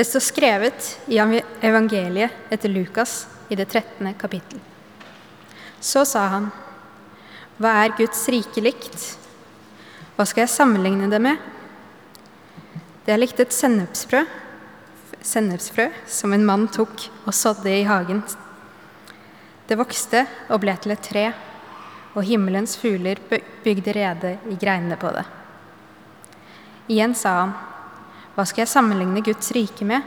Det står skrevet i evangeliet etter Lukas i det 13. kapittel. Så sa han, Hva er Guds rike likt? Hva skal jeg sammenligne det med? Det er likt et sennepsfrø, sennepsfrø som en mann tok og sådde i hagen. Det vokste og ble til et tre, og himmelens fugler bygde rede i greinene på det. Igjen sa han, Hva skal jeg sammenligne Guds rike med?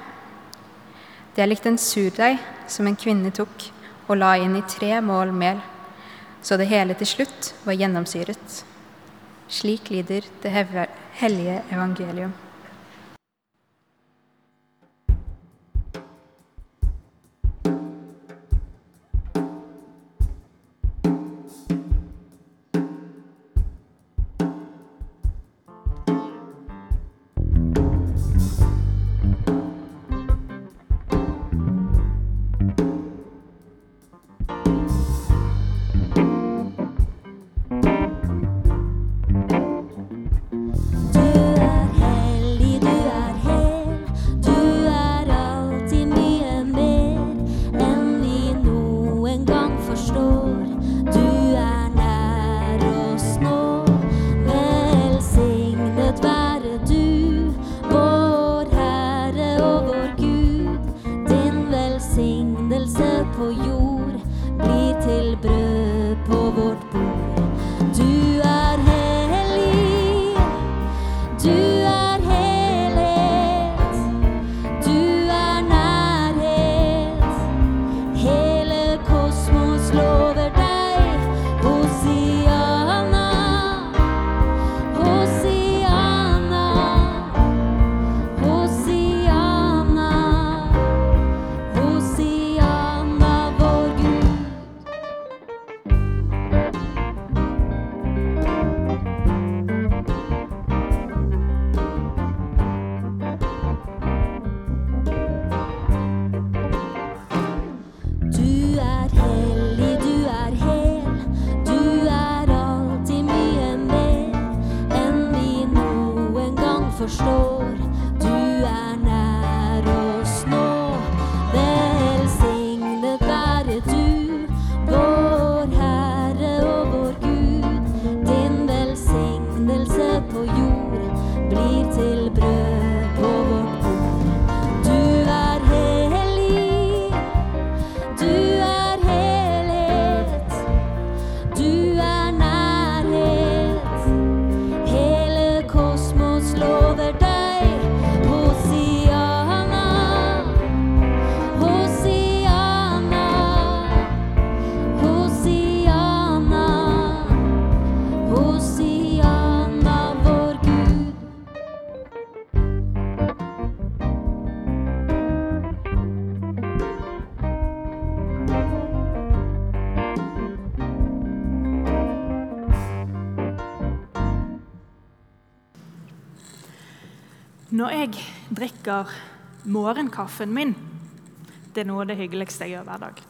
Det er likt en surdeig som en kvinne tok og la inn i tre mål mel, så det hele til slutt var gjennomsyret. Slik lyder det hellige evangelium. Når jeg drikker morgenkaffen min Det er noe av det hyggeligste jeg gjør hver dag.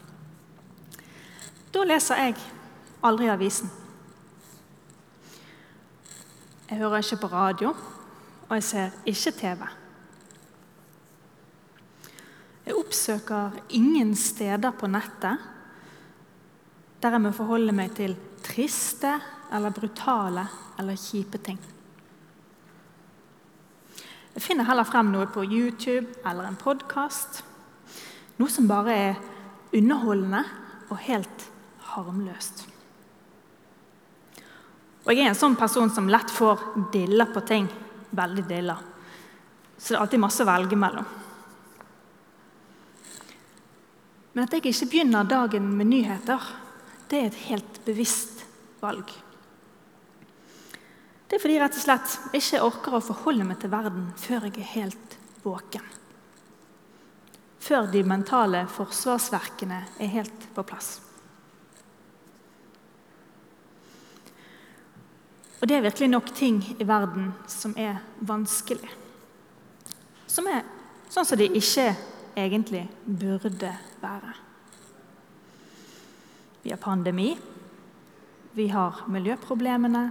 Da leser jeg aldri avisen. Jeg hører ikke på radio, og jeg ser ikke TV. Jeg oppsøker ingen steder på nettet der jeg må forholde meg til triste eller brutale eller kjipe ting. Jeg finner heller frem noe på YouTube eller en podkast. Noe som bare er underholdende og helt harmløst. Og Jeg er en sånn person som lett får dilla på ting. Veldig dilla. Så det er alltid masse å velge mellom. Men at jeg ikke begynner dagen med nyheter, det er et helt bevisst valg. Det er fordi jeg rett og slett ikke orker å forholde meg til verden før jeg er helt våken. Før de mentale forsvarsverkene er helt på plass. Og det er virkelig nok ting i verden som er vanskelig. Som er sånn som de ikke egentlig burde være. Vi har pandemi. Vi har miljøproblemene.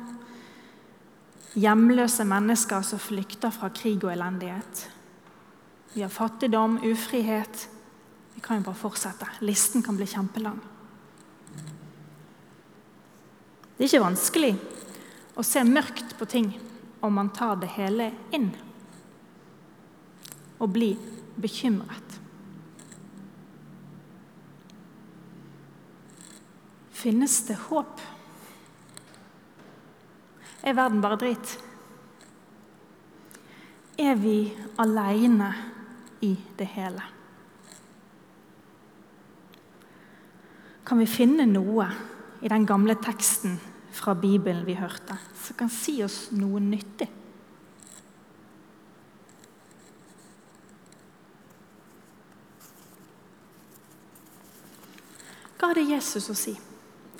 Hjemløse mennesker som flykter fra krig og elendighet. Vi har fattigdom, ufrihet. Vi kan jo bare fortsette. Listen kan bli kjempelang. Det er ikke vanskelig å se mørkt på ting om man tar det hele inn og blir bekymret. Finnes det håp? Er verden bare drit? Er vi aleine i det hele? Kan vi finne noe i den gamle teksten fra Bibelen vi hørte, som kan si oss noe nyttig? Hva hadde Jesus å si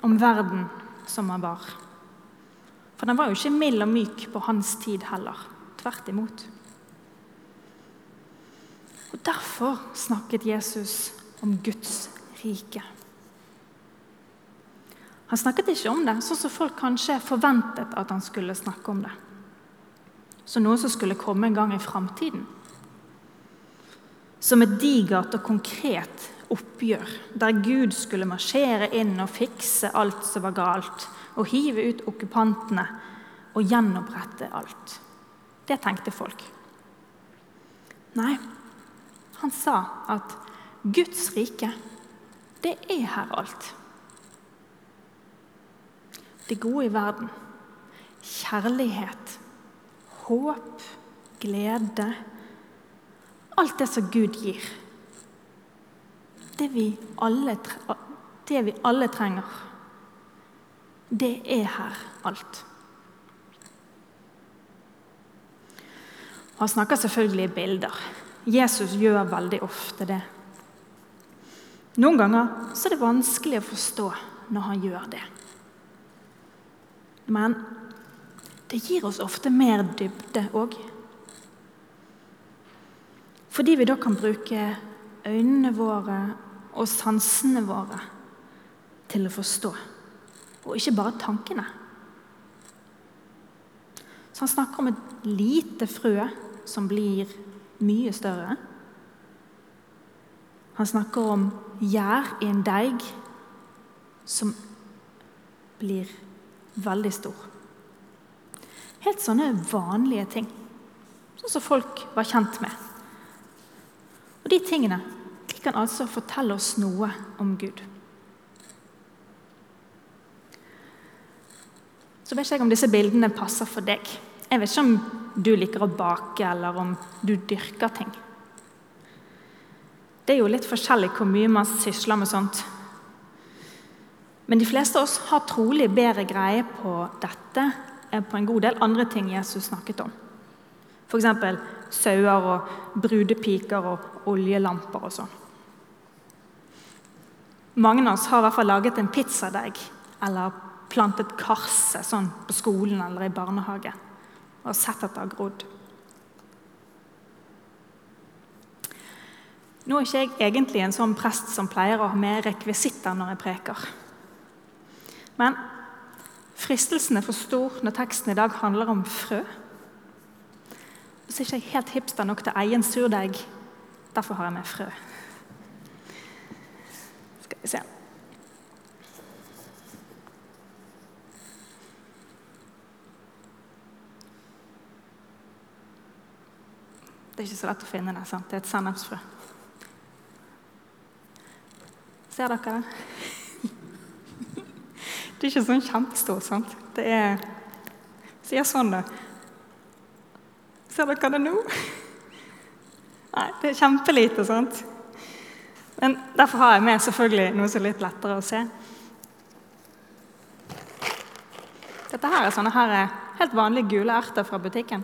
om verden som han var? For den var jo ikke mild og myk på hans tid heller. Tvert imot. Og Derfor snakket Jesus om Guds rike. Han snakket ikke om det sånn som folk kanskje forventet at han skulle snakke om det. Som noe som skulle komme en gang i framtiden. Som et digert og konkret oppgjør, der Gud skulle marsjere inn og fikse alt som var galt, og hive ut okkupantene og gjenopprette alt. Det tenkte folk. Nei, han sa at Guds rike, det er her alt. Det gode i verden. Kjærlighet, håp, glede. Alt det som Gud gir det vi alle, det vi alle trenger, det er her alt. Han snakker selvfølgelig i bilder. Jesus gjør veldig ofte det. Noen ganger er det vanskelig å forstå når han gjør det. Men det gir oss ofte mer dybde òg. Fordi vi da kan bruke øynene våre og sansene våre til å forstå, og ikke bare tankene. Så han snakker om et lite frø som blir mye større. Han snakker om gjær i en deig som blir veldig stor. Helt sånne vanlige ting, sånn som folk var kjent med. Og de tingene de kan altså fortelle oss noe om Gud. Så vet ikke jeg om disse bildene passer for deg. Jeg vet ikke om du liker å bake, eller om du dyrker ting. Det er jo litt forskjellig hvor mye man sysler med sånt. Men de fleste av oss har trolig bedre greie på dette enn på en god del andre ting Jesus snakket om. F.eks. sauer og brudepiker og oljelamper og sånn. Mange av oss har i hvert fall laget en pizzadeig eller plantet karse sånn på skolen eller i barnehage og sett at det har grodd. Nå er ikke jeg egentlig en sånn prest som pleier å ha med rekvisitter når jeg preker. Men fristelsen er for stor når teksten i dag handler om frø. Og så er jeg ikke helt hipster nok til egen surdeig. Derfor har jeg med frø. Skal vi se. Det er ikke så lett å finne det. sant? Det er et sennepsfrø. Ser dere det? Det er ikke sånn kjempestort. sant? Det er Sier sånn, da. Ser dere det nå? Nei, det er kjempelite. sant? Men Derfor har jeg med selvfølgelig noe som er litt lettere å se. Dette her er sånne her helt vanlige gule erter fra butikken.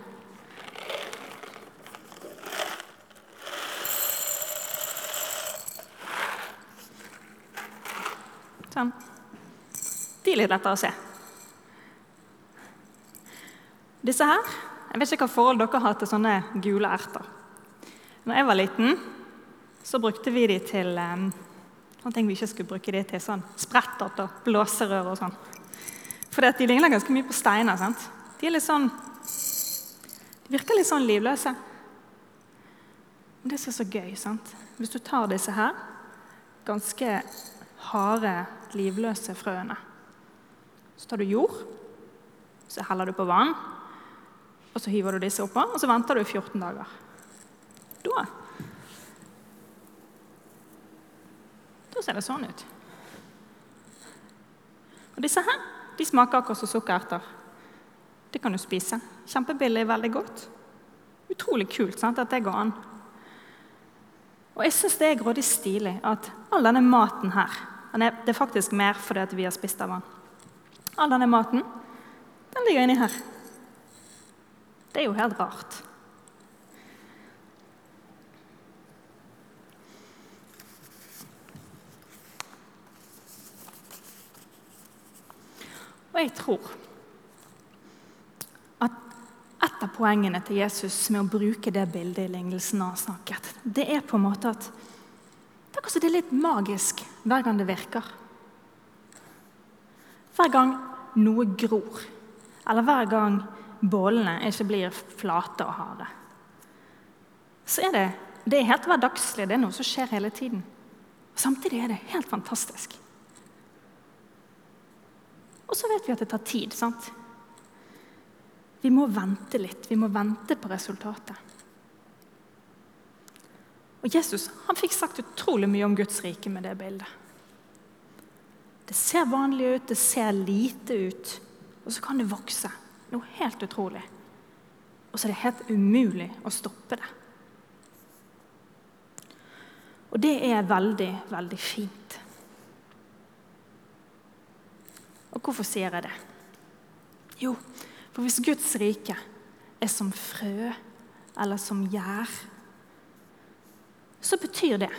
Sånn. De litt lettere å se. Disse her Jeg vet ikke hva forhold dere har til sånne gule erter. Når jeg var liten, så brukte vi de til um, ting vi ikke skulle bruke de til. sånn Sprettert og blåserør og sånn. For de ligner ganske mye på steiner. sant? De er litt sånn, de virker litt sånn livløse. Det som er så gøy, sant? Hvis du tar disse her ganske harde, livløse frøene Så tar du jord, så heller du på vann, og så hiver du disse oppå, og så venter du 14 dager. Da Da ser det sånn ut. Og disse her de smaker akkurat som sukkererter. Det kan du spise. Kjempebillig, veldig godt. Utrolig kult sant, at det går an. Og jeg syns det er grådig stilig at all denne maten her Det er faktisk mer fordi vi har spist av den. All denne maten den ligger inni her. Det er jo helt rart. Og jeg tror at et av poengene til Jesus med å bruke det bildet i lignelsen han snakket, det er på en måte at det er det litt magisk hver gang det virker. Hver gang noe gror, eller hver gang bålene ikke blir flate og harde, så er det, det er helt hverdagslig. Det er noe som skjer hele tiden. Samtidig er det helt fantastisk. Og så vet vi at det tar tid. sant? Vi må vente litt. Vi må vente på resultatet. Og Jesus han fikk sagt utrolig mye om Guds rike med det bildet. Det ser vanlig ut, det ser lite ut, og så kan det vokse. Noe helt utrolig. Og så er det helt umulig å stoppe det. Og det er veldig, veldig fint. Og hvorfor sier jeg det? Jo, for hvis Guds rike er som frø eller som gjær, så betyr det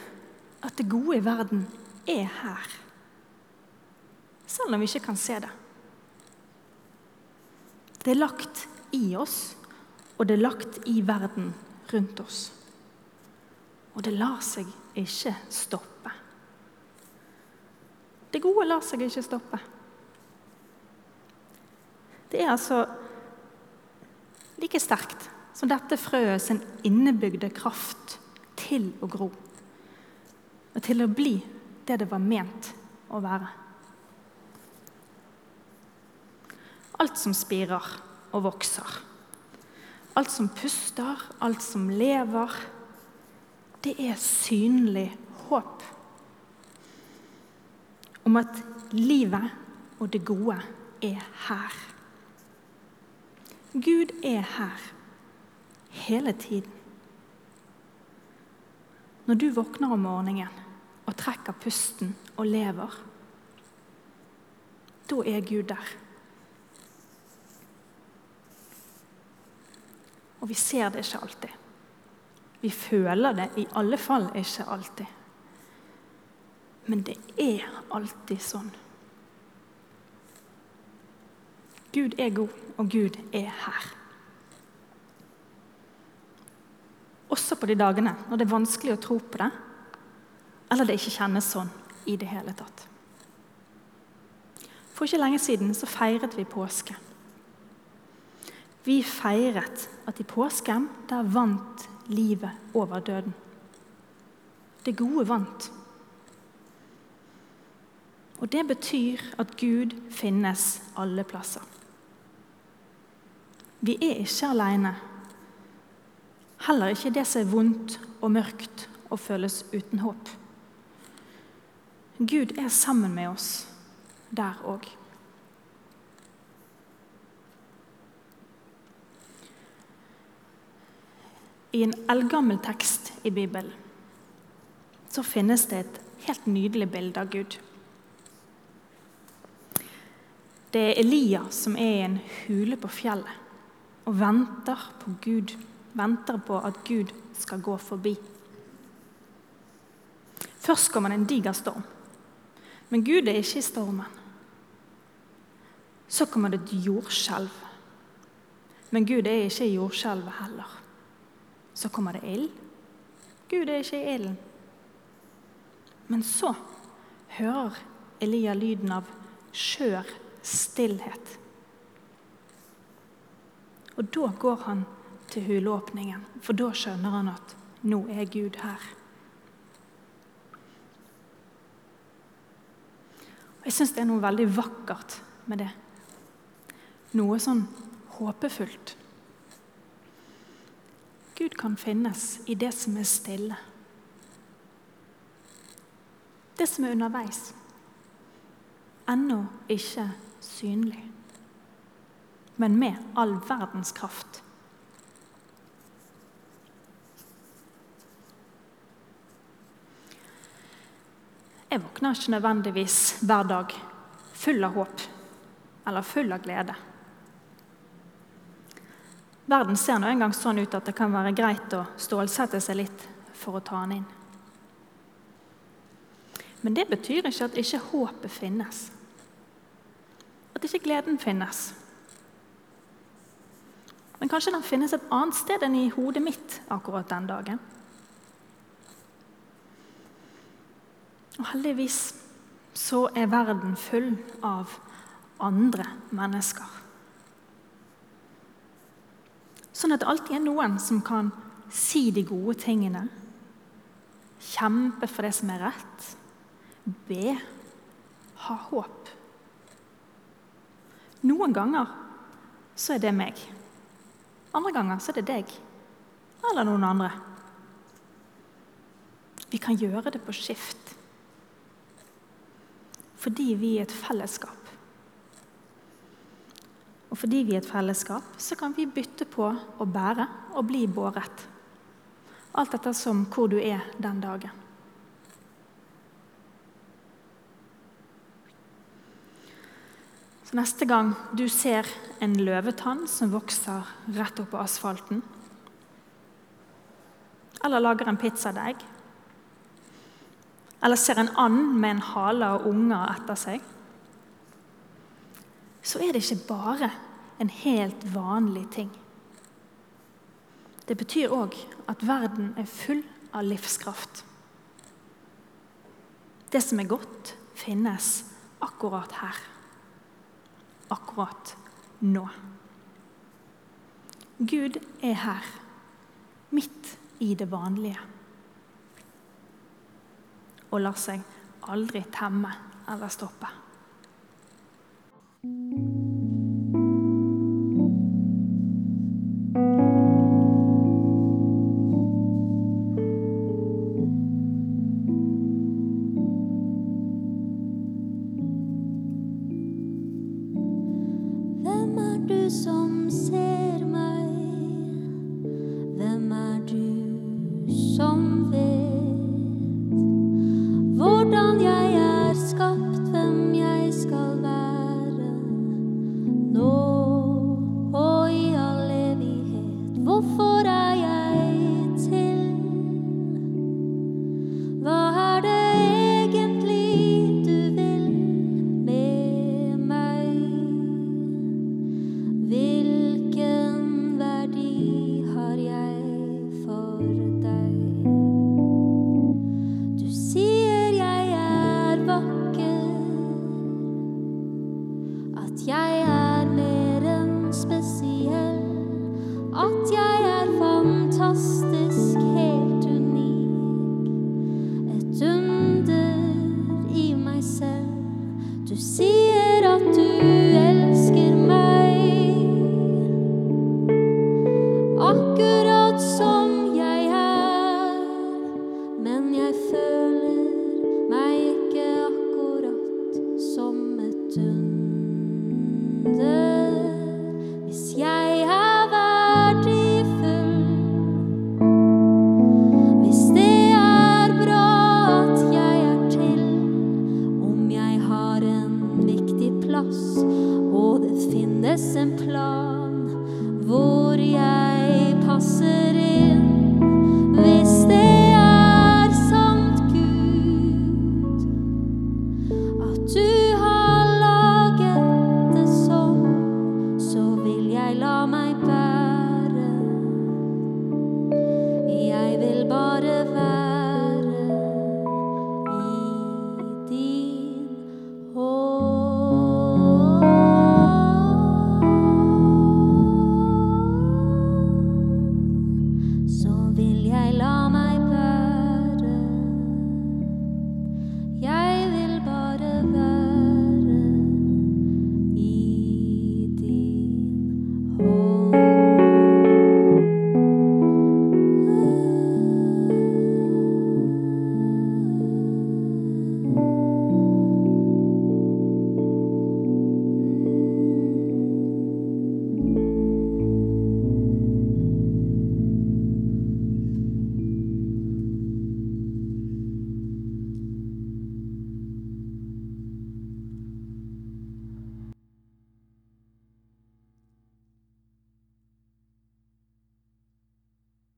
at det gode i verden er her. Selv om vi ikke kan se det. Det er lagt i oss, og det er lagt i verden rundt oss. Og det lar seg ikke stoppe. Det gode lar seg ikke stoppe. Det er altså like sterkt som dette frøet sin innebygde kraft til å gro. Og til å bli det det var ment å være. Alt som spirer og vokser. Alt som puster, alt som lever. Det er synlig håp om at livet og det gode er her. Gud er her hele tiden. Når du våkner om morgenen og trekker pusten og lever, da er Gud der. Og vi ser det ikke alltid. Vi føler det i alle fall ikke alltid. Men det er alltid sånn. Gud er god, og Gud er her. Også på de dagene når det er vanskelig å tro på det, eller det ikke kjennes sånn i det hele tatt. For ikke lenge siden så feiret vi påske. Vi feiret at i påsken der vant livet over døden. Det gode vant. Og det betyr at Gud finnes alle plasser. Vi er ikke alene. Heller ikke det som er vondt og mørkt og føles uten håp. Gud er sammen med oss der òg. I en eldgammel tekst i Bibelen så finnes det et helt nydelig bilde av Gud. Det er Elia som er i en hule på fjellet og venter på Gud. Venter på at Gud skal gå forbi. Først kommer det en diger storm. Men Gud er ikke i stormen. Så kommer det et jordskjelv. Men Gud er ikke i jordskjelvet heller. Så kommer det ild. Gud er ikke i ilden. Men så hører Elia lyden av skjør stillhet. Og da går han til hulåpningen, for da skjønner han at Nå er Gud her. Og Jeg syns det er noe veldig vakkert med det. Noe sånn håpefullt. Gud kan finnes i det som er stille. Det som er underveis. Ennå ikke synlig. Men med all verdens kraft. Jeg våkner ikke nødvendigvis hver dag full av håp eller full av glede. Verden ser nå engang sånn ut at det kan være greit å stålsette seg litt for å ta den inn. Men det betyr ikke at ikke håpet finnes. At ikke gleden finnes. Men kanskje den finnes et annet sted enn i hodet mitt akkurat den dagen. Og heldigvis så er verden full av andre mennesker. Sånn at det alltid er noen som kan si de gode tingene, kjempe for det som er rett, be, ha håp. Noen ganger så er det meg. Andre ganger så er det deg. Eller noen andre. Vi kan gjøre det på skift fordi vi er et fellesskap. Og fordi vi er et fellesskap, så kan vi bytte på å bære og bli båret. Alt etter som hvor du er den dagen. Så Neste gang du ser en løvetann som vokser rett opp på asfalten, eller lager en pizzadeig eller ser en and med en hale og unger etter seg, så er det ikke bare en helt vanlig ting. Det betyr òg at verden er full av livskraft. Det som er godt, finnes akkurat her. Akkurat nå. Gud er her, midt i det vanlige og lar seg aldri temme eller stoppe. jeg passer.